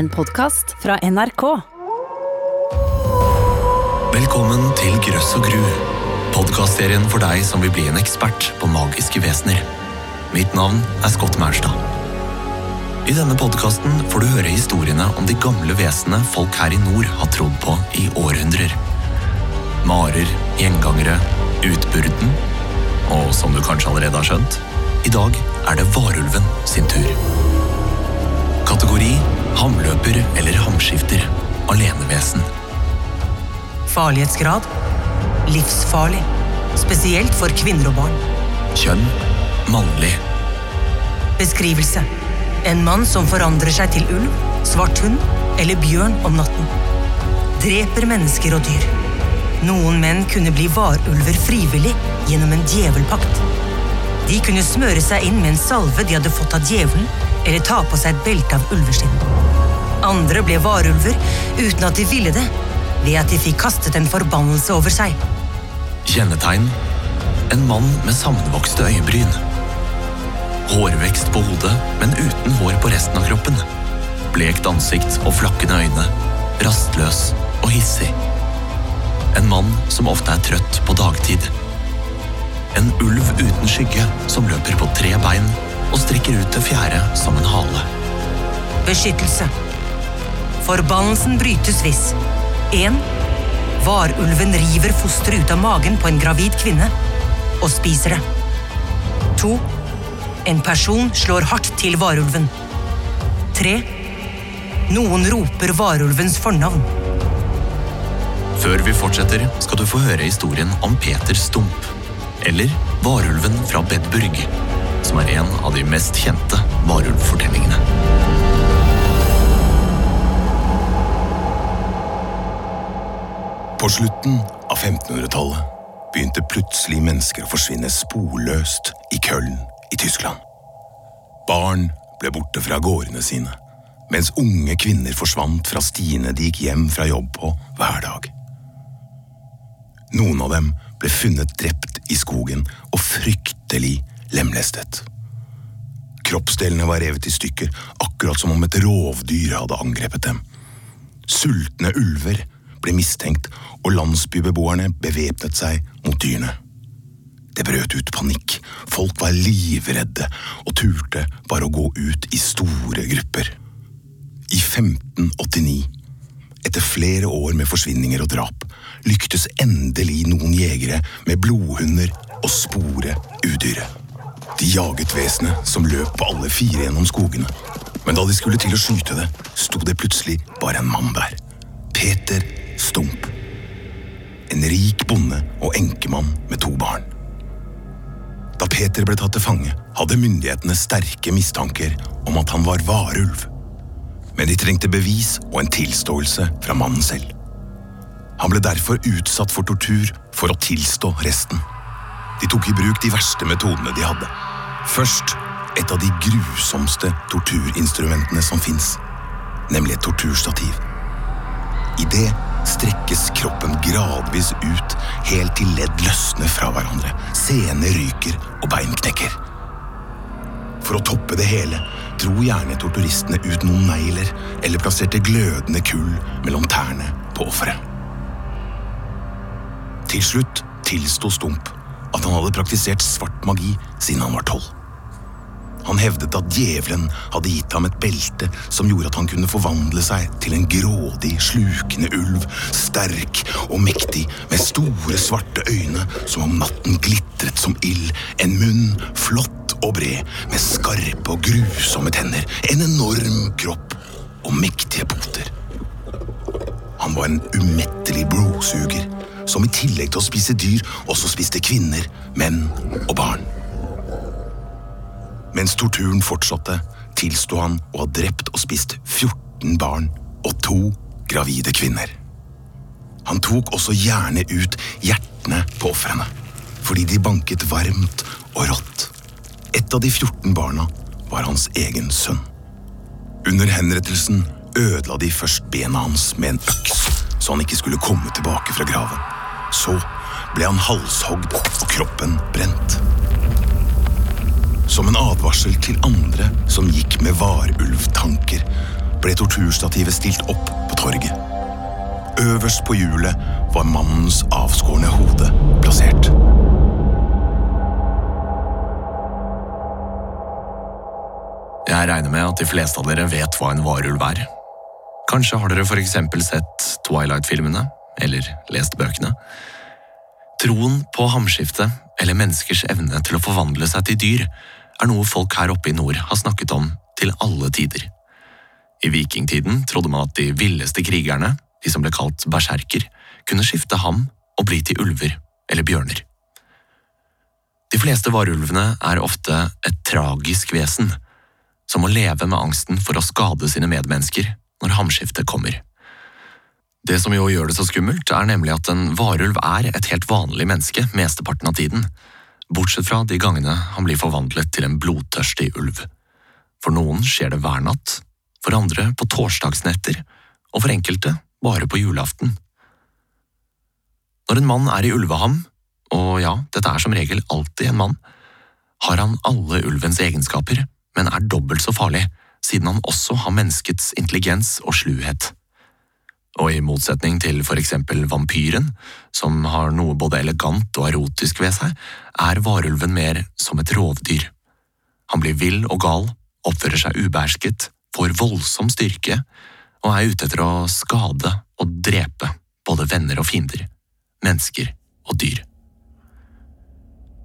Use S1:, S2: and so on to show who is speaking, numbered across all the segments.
S1: En podkast fra NRK.
S2: Velkommen til Grøss og gru. Podkastserien for deg som vil bli en ekspert på magiske vesener. Mitt navn er Scott Maurstad. I denne podkasten får du høre historiene om de gamle vesenene folk her i nord har trodd på i århundrer. Marer, gjengangere, utburden og som du kanskje allerede har skjønt, i dag er det varulven sin tur. Kategori hamløper eller hamskifter. Alenevesen.
S3: Farlighetsgrad livsfarlig. Spesielt for kvinner og barn.
S2: Kjønn mannlig.
S3: Beskrivelse en mann som forandrer seg til ulv, svart hund eller bjørn om natten. Dreper mennesker og dyr. Noen menn kunne bli varulver frivillig gjennom en djevelpakt. De kunne smøre seg inn med en salve de hadde fått av djevelen, eller ta på seg et belte av ulveskinn. Andre ble varulver uten at de ville det, ved at de fikk kastet en forbannelse over seg.
S2: Kjennetegn en mann med sammenvokste øyebryn. Hårvekst på hodet, men uten hår på resten av kroppen. Blekt ansikt og flakkende øyne. Rastløs og hissig. En mann som ofte er trøtt på dagtid. En ulv uten skygge som løper på tre bein og strekker ut det fjerde som en hale.
S3: Beskyttelse. Forbannelsen brytes hvis 1. Varulven river fosteret ut av magen på en gravid kvinne og spiser det. 2. En person slår hardt til varulven. 3. Noen roper varulvens fornavn.
S2: Før vi fortsetter, skal du få høre historien om Peter Stump. Eller Varulven fra Bedburg, som er en av de mest kjente varulvfortellingene.
S4: På slutten av 1500-tallet begynte plutselig mennesker å forsvinne sporløst i Köln i Tyskland. Barn ble borte fra gårdene sine, mens unge kvinner forsvant fra stiene de gikk hjem fra jobb på hver dag. Noen av dem ble funnet drept i skogen og fryktelig lemlestet. Kroppsdelene var revet i stykker, akkurat som om et rovdyr hadde angrepet dem. Sultne ulver ble mistenkt, og landsbybeboerne bevæpnet seg mot dyrene. Det brøt ut panikk, folk var livredde og turte bare å gå ut i store grupper. I 1589, etter flere år med forsvinninger og drap, lyktes endelig noen jegere med blodhunder å spore udyret. De jaget vesenet som løp på alle fire gjennom skogene. Men da de skulle til å skyte det, sto det plutselig bare en mann der. Peter Stump. En rik bonde og enkemann med to barn. Da Peter ble tatt til fange, hadde myndighetene sterke mistanker om at han var varulv. Men de trengte bevis og en tilståelse fra mannen selv. Han ble derfor utsatt for tortur for å tilstå resten. De tok i bruk de verste metodene de hadde. Først et av de grusomste torturinstrumentene som fins, nemlig et torturstativ. I det strekkes kroppen gradvis ut, helt til ledd løsner fra hverandre, sener ryker og bein knekker. For å toppe det hele dro gjerne torturistene ut noen negler eller plasserte glødende kull mellom tærne på offeret. Til slutt tilsto Stump at han hadde praktisert svart magi siden han var tolv. Han hevdet at djevelen hadde gitt ham et belte som gjorde at han kunne forvandle seg til en grådig, slukende ulv, sterk og mektig, med store, svarte øyne som om natten glitret som ild, en munn flott og bred, med skarpe og grusomme tenner, en enorm kropp og mektige poter. Han var en umettelig blodsuger, som i tillegg til å spise dyr også spiste kvinner, menn og barn. Mens torturen fortsatte, tilsto han å ha drept og spist 14 barn og to gravide kvinner. Han tok også gjerne ut hjertene på ofrene, fordi de banket varmt og rått. Et av de 14 barna var hans egen sønn. Under henrettelsen ødela de først bena hans med en øks, så han ikke skulle komme tilbake fra graven. Så ble han halshogd og kroppen brent. Som en advarsel til andre som gikk med varulvtanker, ble torturstativet stilt opp på torget. Øverst på hjulet var mannens avskårne hode plassert.
S2: Jeg regner med at de fleste av dere vet hva en varulv er. Kanskje har dere eksempel sett Twilight-filmene, eller lest bøkene. Troen på hamskifte, eller menneskers evne til å forvandle seg til dyr, er noe folk her oppe i nord har snakket om til alle tider. I vikingtiden trodde man at de villeste krigerne, de som ble kalt berserker, kunne skifte ham og bli til ulver eller bjørner. De fleste varulvene er ofte et tragisk vesen, som må leve med angsten for å skade sine medmennesker når hamskiftet kommer. Det som jo gjør det så skummelt, er nemlig at en varulv er et helt vanlig menneske mesteparten av tiden, bortsett fra de gangene han blir forvandlet til en blodtørstig ulv. For noen skjer det hver natt, for andre på torsdagsnetter, og for enkelte bare på julaften. Når en mann er i ulveham, og ja, dette er som regel alltid en mann, har han alle ulvens egenskaper, men er dobbelt så farlig, siden han også har menneskets intelligens og sluhet. Og i motsetning til for eksempel vampyren, som har noe både elegant og erotisk ved seg, er varulven mer som et rovdyr. Han blir vill og gal, oppfører seg ubehersket, får voldsom styrke og er ute etter å skade og drepe både venner og fiender, mennesker og dyr.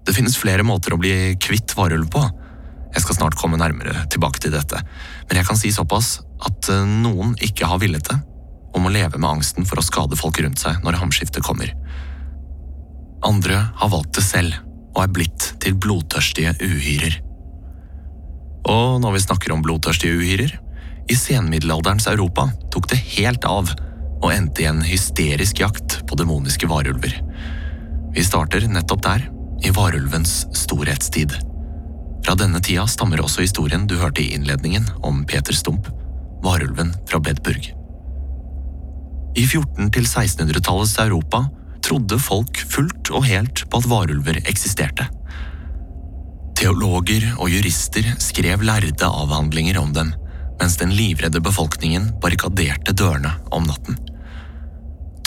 S2: Det finnes flere måter å bli kvitt varulv på. Jeg skal snart komme nærmere tilbake til dette, men jeg kan si såpass at eh, noen ikke har villet det, og å leve med angsten for å skade folk rundt seg når hamskiftet kommer. Andre har valgt det selv og er blitt til blodtørstige uhyrer. Og når vi snakker om blodtørstige uhyrer, i senmiddelalderens Europa tok det helt av og endte i en hysterisk jakt på demoniske varulver. Vi starter nettopp der, i varulvens storhetstid. Fra denne tida stammer også historien du hørte i innledningen om Peter Stump, varulven fra Bedburg. I 1400- til 1600-tallets Europa trodde folk fullt og helt på at varulver eksisterte. Teologer og jurister skrev lærde avhandlinger om dem, mens den livredde befolkningen barrikaderte dørene om natten.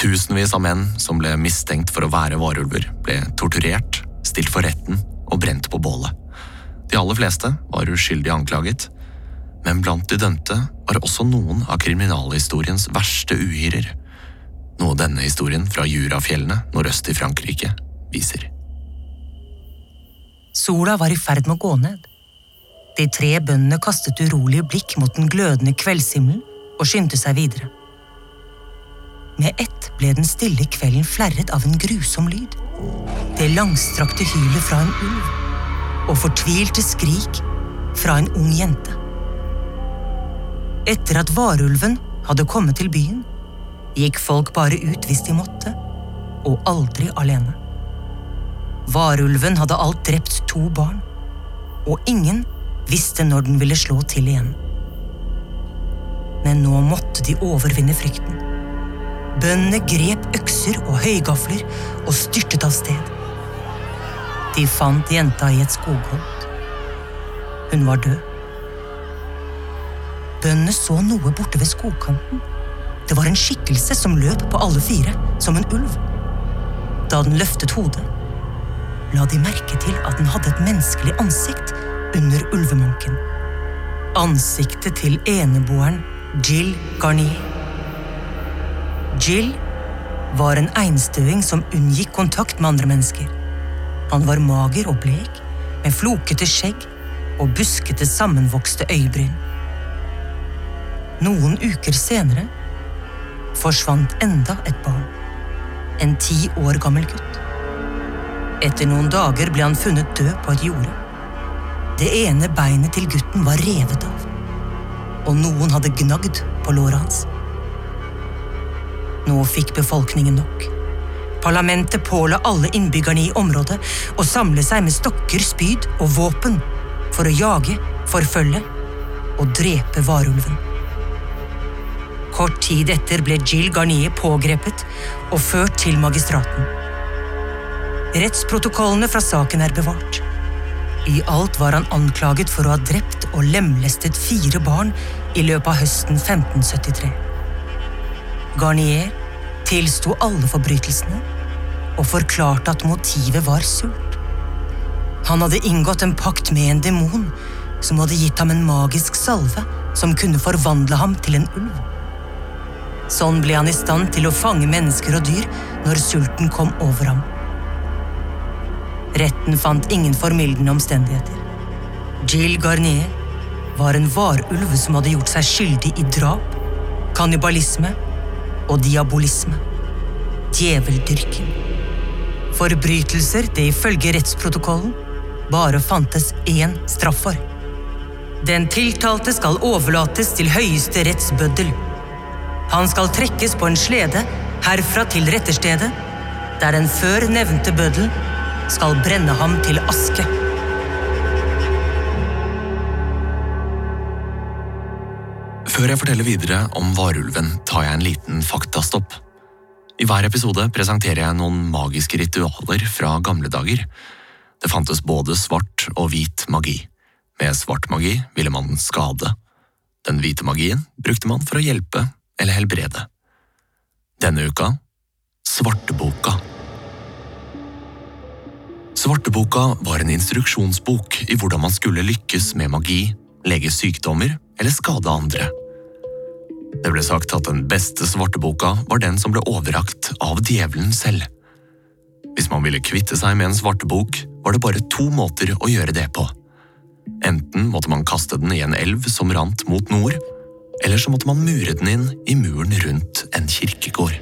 S2: Tusenvis av menn som ble mistenkt for å være varulver, ble torturert, stilt for retten og brent på bålet. De aller fleste var uskyldig anklaget, men blant de dømte var også noen av kriminalhistoriens verste uhyrer, noe denne historien fra Jurafjellene nordøst i Frankrike viser.
S3: Sola var i ferd med å gå ned. De tre bøndene kastet urolige blikk mot den glødende kveldshimmelen og skyndte seg videre. Med ett ble den stille kvelden flerret av en grusom lyd. Det langstrakte hylet fra en ulv og fortvilte skrik fra en ung jente. Etter at varulven hadde kommet til byen, gikk folk bare ut hvis de måtte, og aldri alene. Varulven hadde alt drept to barn, og ingen visste når den ville slå til igjen. Men nå måtte de overvinne frykten. Bøndene grep økser og høygafler og styrtet av sted. De fant jenta i et skogholt. Hun var død. Bøndene så noe borte ved skogkanten. Det var en skikkelse som løp på alle fire, som en ulv. Da den løftet hodet, la de merke til at den hadde et menneskelig ansikt under ulvemanken. Ansiktet til eneboeren Jill Garnier. Jill var en einstøing som unngikk kontakt med andre mennesker. Han var mager og blek, med flokete skjegg og buskete sammenvokste øyebryn. Noen uker senere forsvant enda et barn. En ti år gammel gutt. Etter noen dager ble han funnet død på et jorde. Det ene beinet til gutten var revet av, og noen hadde gnagd på låret hans. Nå fikk befolkningen nok. Parlamentet påla alle innbyggerne i området å samle seg med stokker, spyd og våpen for å jage, forfølge og drepe varulven. Kort tid etter ble Jill Garnier pågrepet og ført til magistraten. Rettsprotokollene fra saken er bevart. I alt var han anklaget for å ha drept og lemlestet fire barn i løpet av høsten 1573. Garnier tilsto alle forbrytelsene og forklarte at motivet var sult. Han hadde inngått en pakt med en demon som hadde gitt ham en magisk salve som kunne forvandle ham til en ulv. Sånn ble han i stand til å fange mennesker og dyr når sulten kom over ham. Retten fant ingen formildende omstendigheter. Jill Garnier var en varulv som hadde gjort seg skyldig i drap, kannibalisme og diabolisme. Djeveldyrken. Forbrytelser det ifølge rettsprotokollen bare fantes én straff for. Den tiltalte skal overlates til høyeste rettsbøddel. Han skal trekkes på en slede herfra til retterstedet, der den før nevnte bøddel skal brenne ham til aske.
S2: Før jeg forteller videre om varulven, tar jeg en liten faktastopp. I hver episode presenterer jeg noen magiske ritualer fra gamle dager. Det fantes både svart og hvit magi. Med svart magi ville man skade. Den hvite magien brukte man for å hjelpe eller helbrede. Denne uka Svarteboka. Svarteboka var en instruksjonsbok i hvordan man skulle lykkes med magi, lege sykdommer eller skade andre. Det ble sagt at den beste svarteboka var den som ble overrakt av djevelen selv. Hvis man ville kvitte seg med en svartebok, var det bare to måter å gjøre det på. Enten måtte man kaste den i en elv som rant mot nord, eller så måtte man mure den inn i muren rundt en kirkegård.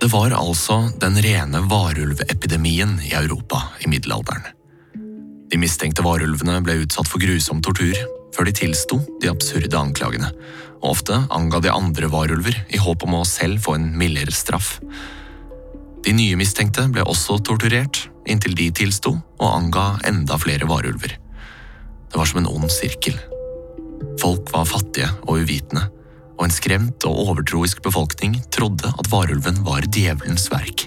S2: Det var altså den rene varulvepidemien i Europa i middelalderen. De mistenkte varulvene ble utsatt for grusom tortur før de tilsto de absurde anklagene, og ofte anga de andre varulver i håp om å selv få en mildere straff. De nye mistenkte ble også torturert, inntil de tilsto og anga enda flere varulver. Det var som en ond sirkel. Folk var fattige og uvitende, og en skremt og overtroisk befolkning trodde at varulven var djevelens verk.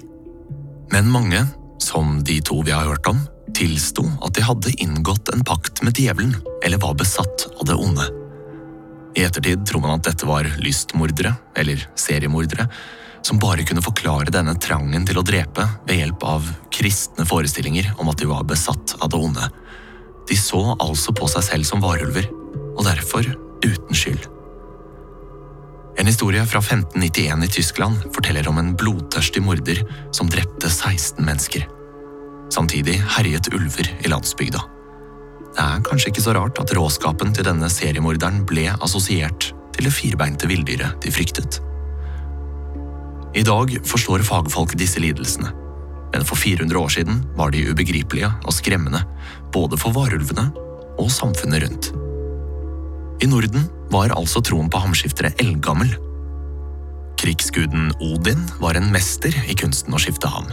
S2: Men mange, som de to vi har hørt om, tilsto at de hadde inngått en pakt med djevelen eller var besatt av det onde. I ettertid tror man at dette var lystmordere, eller seriemordere, som bare kunne forklare denne trangen til å drepe ved hjelp av kristne forestillinger om at de var besatt av det onde. De så altså på seg selv som varulver, og derfor uten skyld. En historie fra 1591 i Tyskland forteller om en blodtørstig morder som drepte 16 mennesker. Samtidig herjet ulver i landsbygda. Det er kanskje ikke så rart at råskapen til denne seriemorderen ble assosiert til det firbeinte villdyret de fryktet. I dag forstår fagfolk disse lidelsene, men for 400 år siden var de ubegripelige og skremmende, både for varulvene og samfunnet rundt. I Norden var altså troen på hamskiftere eldgammel. Krigsguden Odin var en mester i kunsten å skifte ham.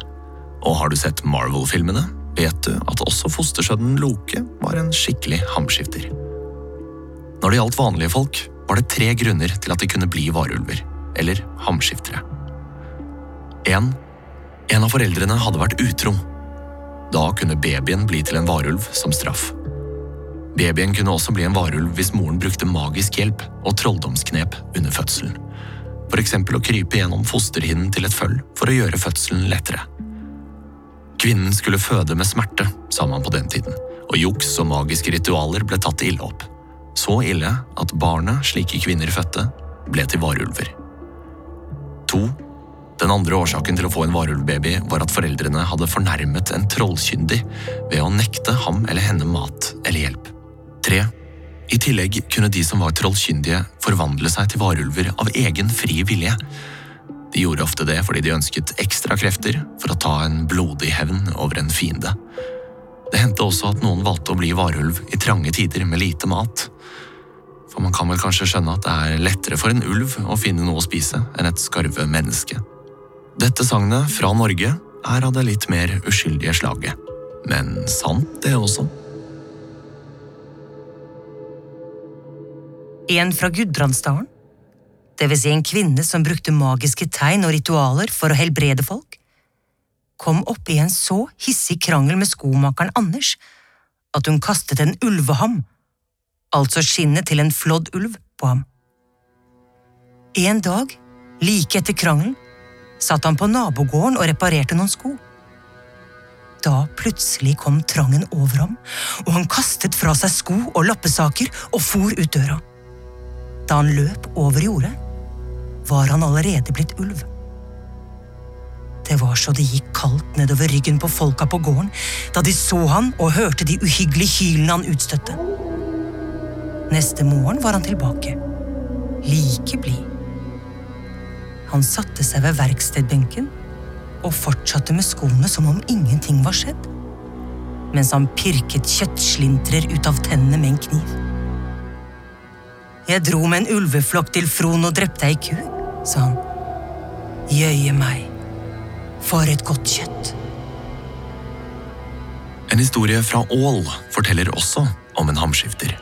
S2: Og har du sett Marvel-filmene, vet du at også fostersønnen Loke var en skikkelig hamskifter. Når det gjaldt vanlige folk, var det tre grunner til at de kunne bli varulver, eller hamskiftere. En, En av foreldrene hadde vært utro. Da kunne babyen bli til en varulv som straff. Babyen kunne også bli en varulv hvis moren brukte magisk hjelp og trolldomsknep under fødselen. For eksempel å krype gjennom fosterhinnen til et føll for å gjøre fødselen lettere. Kvinnen skulle føde med smerte, sa man på den tiden, og juks og magiske ritualer ble tatt ille opp. Så ille at barnet slike kvinner fødte, ble til varulver. To. Den andre årsaken til å få en varulvbaby var at foreldrene hadde fornærmet en trollkyndig ved å nekte ham eller henne mat eller hjelp. 3. I tillegg kunne de som var trollkyndige, forvandle seg til varulver av egen fri vilje. De gjorde ofte det fordi de ønsket ekstra krefter for å ta en blodig hevn over en fiende. Det hendte også at noen valgte å bli varulv i trange tider med lite mat. For man kan vel kanskje skjønne at det er lettere for en ulv å finne noe å spise enn et skarve menneske. Dette sagnet fra Norge er av det litt mer uskyldige slaget. Men sant, det også.
S3: En fra Gudbrandsdalen, det vil si en kvinne som brukte magiske tegn og ritualer for å helbrede folk, kom opp i en så hissig krangel med skomakeren Anders at hun kastet en ulveham, altså skinnet til en flådd ulv, på ham. En dag, like etter krangelen, satt han på nabogården og reparerte noen sko. Da plutselig kom trangen over ham, og han kastet fra seg sko og lappesaker og for ut døra. Da han løp over jordet, var han allerede blitt ulv. Det var så det gikk kaldt nedover ryggen på folka på gården da de så han og hørte de uhyggelige hylene han utstøtte. Neste morgen var han tilbake, like blid. Han satte seg ved verkstedbenken og fortsatte med skoene som om ingenting var skjedd, mens han pirket kjøttslintrer ut av tennene med en kniv. Jeg dro med en ulveflokk til Fron og drepte ei ku, sa han. Jøye meg, for et godt kjøtt.
S2: En historie fra Ål forteller også om en hamskifter.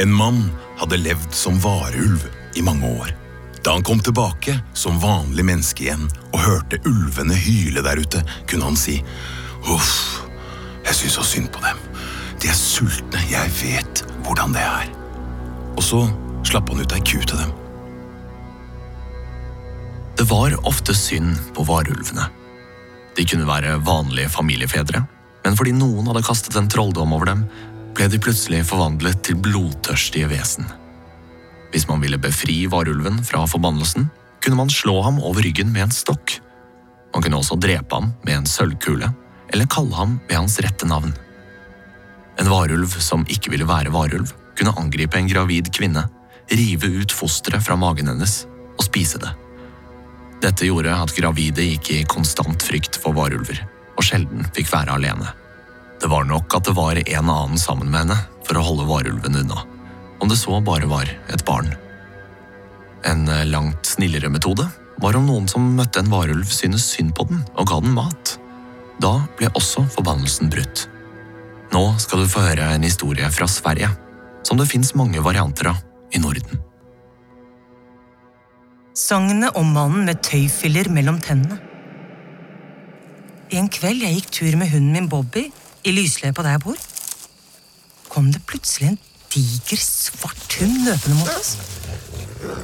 S4: En mann hadde levd som varulv i mange år. Da han kom tilbake som vanlig menneske igjen og hørte ulvene hyle der ute, kunne han si uff, jeg syns så synd på dem. De er sultne, jeg vet hvordan det er. Og så slapp han ut ei ku til dem.
S2: Det var ofte synd på varulvene. De kunne være vanlige familiefedre, men fordi noen hadde kastet en trolldom over dem, ble de plutselig forvandlet til blodtørstige vesen. Hvis man ville befri varulven fra forbannelsen, kunne man slå ham over ryggen med en stokk. Man kunne også drepe ham med en sølvkule, eller kalle ham ved hans rette navn. En varulv som ikke ville være varulv, kunne angripe en gravid kvinne, rive ut fosteret fra magen hennes og spise det. Dette gjorde at gravide gikk i konstant frykt for varulver, og sjelden fikk være alene. Det var nok at det var en annen sammen med henne for å holde varulven unna, om det så bare var et barn. En langt snillere metode var om noen som møtte en varulv syntes synd på den og ga den mat. Da ble også forbannelsen brutt. Nå skal du få høre en historie fra Sverige, som det fins mange varianter av i Norden.
S3: Sagnet om mannen med tøyfiller mellom tennene. En kveld jeg gikk tur med hunden min Bobby i lysløypa der jeg bor, kom det plutselig en diger, svart hund løpende mot oss.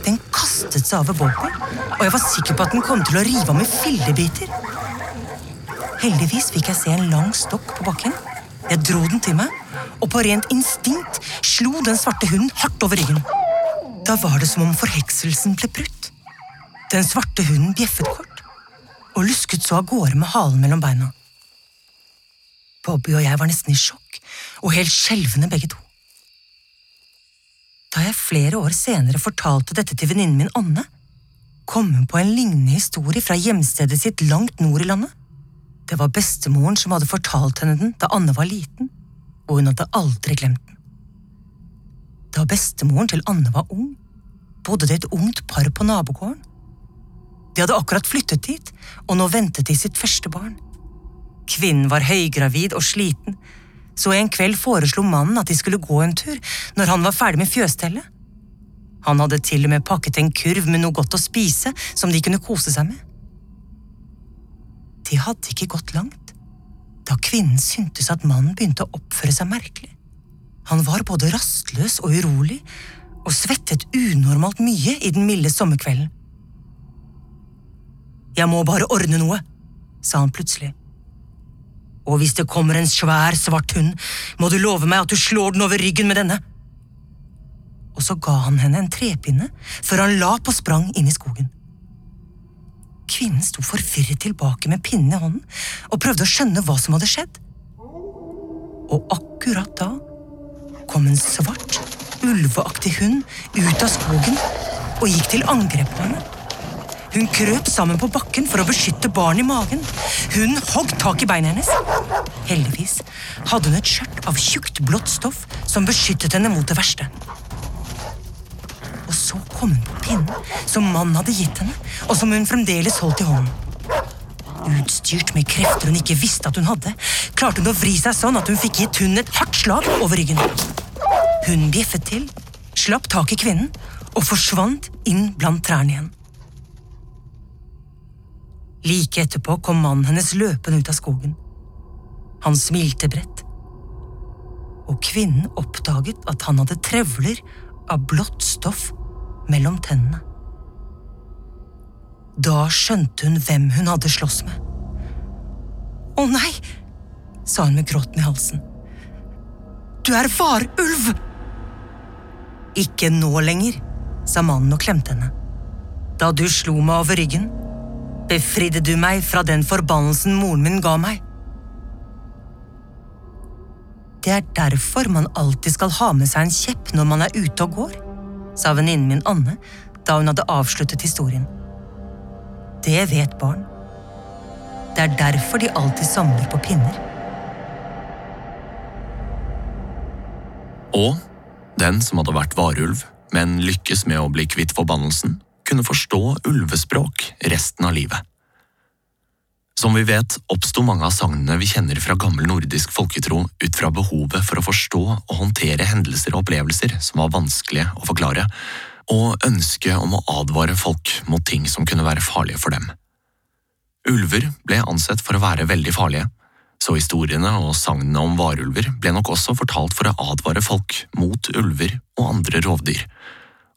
S3: Den kastet seg over Bobby, og jeg var sikker på at den kom til å rive ham i fillebiter. Heldigvis fikk jeg se en lang stokk på bakken. Jeg dro den til meg, og på rent instinkt slo den svarte hunden hardt over ryggen. Da var det som om forhekselsen ble brutt. Den svarte hunden bjeffet kort og lusket så av gårde med halen mellom beina. Bobby og jeg var nesten i sjokk, og helt skjelvende begge to. Da jeg flere år senere fortalte dette til venninnen min Anne, kom hun på en lignende historie fra hjemstedet sitt langt nord i landet. Det var bestemoren som hadde fortalt henne den da Anne var liten, og hun hadde aldri glemt den. Da bestemoren til Anne var ung, bodde det et ungt par på nabogården. De hadde akkurat flyttet dit, og nå ventet de sitt første barn. Kvinnen var høygravid og sliten, så en kveld foreslo mannen at de skulle gå en tur når han var ferdig med fjøstellet. Han hadde til og med pakket en kurv med noe godt å spise som de kunne kose seg med. De hadde ikke gått langt, da kvinnen syntes at mannen begynte å oppføre seg merkelig. Han var både rastløs og urolig, og svettet unormalt mye i den milde sommerkvelden. Jeg må bare ordne noe, sa han plutselig. Og hvis det kommer en svær, svart hund, må du love meg at du slår den over ryggen med denne. Og så ga han henne en trepinne før han la på sprang inn i skogen. Kvinnen sto forvirret tilbake med pinnen i hånden og prøvde å skjønne hva som hadde skjedd. Og akkurat da kom en svart, ulveaktig hund ut av skogen og gikk til angrep på henne. Hun krøp sammen på bakken for å beskytte barnet i magen. Hun hogg tak i beina hennes. Heldigvis hadde hun et skjørt av tjukt, blått stoff som beskyttet henne mot det verste. Og så kom på pinnen som mannen hadde gitt henne, og som hun fremdeles holdt i hånden. Utstyrt med krefter hun ikke visste at hun hadde, klarte hun å vri seg sånn at hun fikk gitt hunden et hardt slag over ryggen. Hun bjeffet til, slapp tak i kvinnen og forsvant inn blant trærne igjen. Like etterpå kom mannen hennes løpende ut av skogen. Han smilte bredt, og kvinnen oppdaget at han hadde trevler av blått stoff mellom tennene. Da skjønte hun hvem hun hadde slåss med. Å nei, sa hun med gråten i halsen. Du er varulv! Ikke nå lenger, sa mannen og klemte henne. Da du slo meg over ryggen, befridde du meg fra den forbannelsen moren min ga meg. Det er derfor man alltid skal ha med seg en kjepp når man er ute og går, sa venninnen min Anne da hun hadde avsluttet historien. Det vet barn. Det er derfor de alltid samler på pinner.
S2: Og den som hadde vært varulv, men lykkes med å bli kvitt forbannelsen, kunne forstå ulvespråk resten av livet. Som vi vet, oppsto mange av sagnene vi kjenner fra gammel nordisk folketro ut fra behovet for å forstå og håndtere hendelser og opplevelser som var vanskelige å forklare, og ønsket om å advare folk mot ting som kunne være farlige for dem. Ulver ble ansett for å være veldig farlige, så historiene og sagnene om varulver ble nok også fortalt for å advare folk mot ulver og andre rovdyr,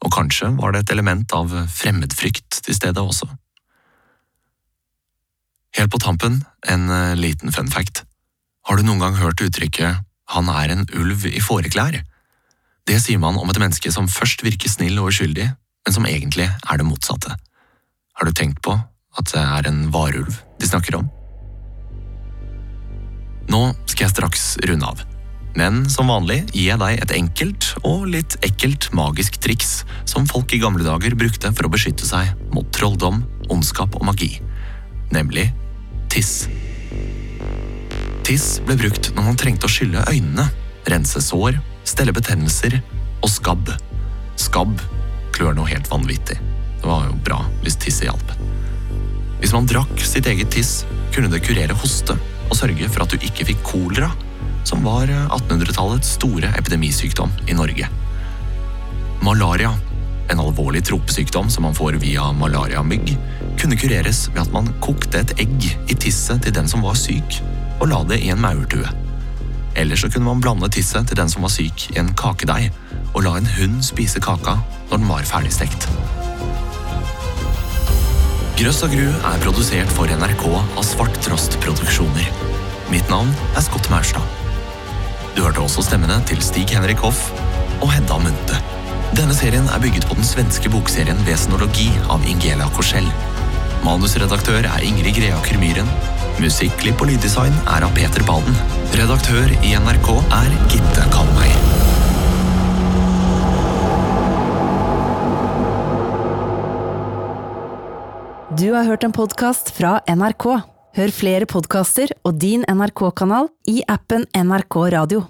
S2: og kanskje var det et element av fremmedfrykt til stede også. Helt på tampen, en eh, liten fun fact. Har du noen gang hørt uttrykket 'han er en ulv i fåreklær'? Det sier man om et menneske som først virker snill og uskyldig, men som egentlig er det motsatte. Har du tenkt på at det er en varulv de snakker om? Nå skal jeg straks runde av, men som vanlig gir jeg deg et enkelt og litt ekkelt magisk triks som folk i gamle dager brukte for å beskytte seg mot trolldom, ondskap og magi, nemlig tiss. Tiss ble brukt når man trengte å skylle øynene, rense sår, stelle betennelser og skabb. Skabb klør noe helt vanvittig. Det var jo bra hvis tisset hjalp. Hvis man drakk sitt eget tiss, kunne det kurere hoste og sørge for at du ikke fikk kolera, som var 1800-tallets store epidemisykdom i Norge. Malaria, en alvorlig tropesykdom som man får via malariamygg, kunne kureres ved at man kokte et egg i tisset til den som var syk, og la det i en maurtue. Eller så kunne man blande tisset til den som var syk, i en kakedeig, og la en hund spise kaka når den var ferdigstekt. Grøss og gru er produsert for NRK av Svart Trost Produksjoner. Mitt navn er Scott Maurstad. Du hørte også stemmene til Stig Henrik Hoff og Hedda Munthe. Denne serien er bygget på den svenske bokserien Vesenologi av Ingela Korsell. Manusredaktør er Ingrid Greaker Myhren. Musikklipp og lyddesign er av Peter Baden. Redaktør i NRK er Gitte Kalmeier.
S1: Du har hørt en podkast fra NRK. Hør flere podkaster og din NRK-kanal i appen NRK Radio.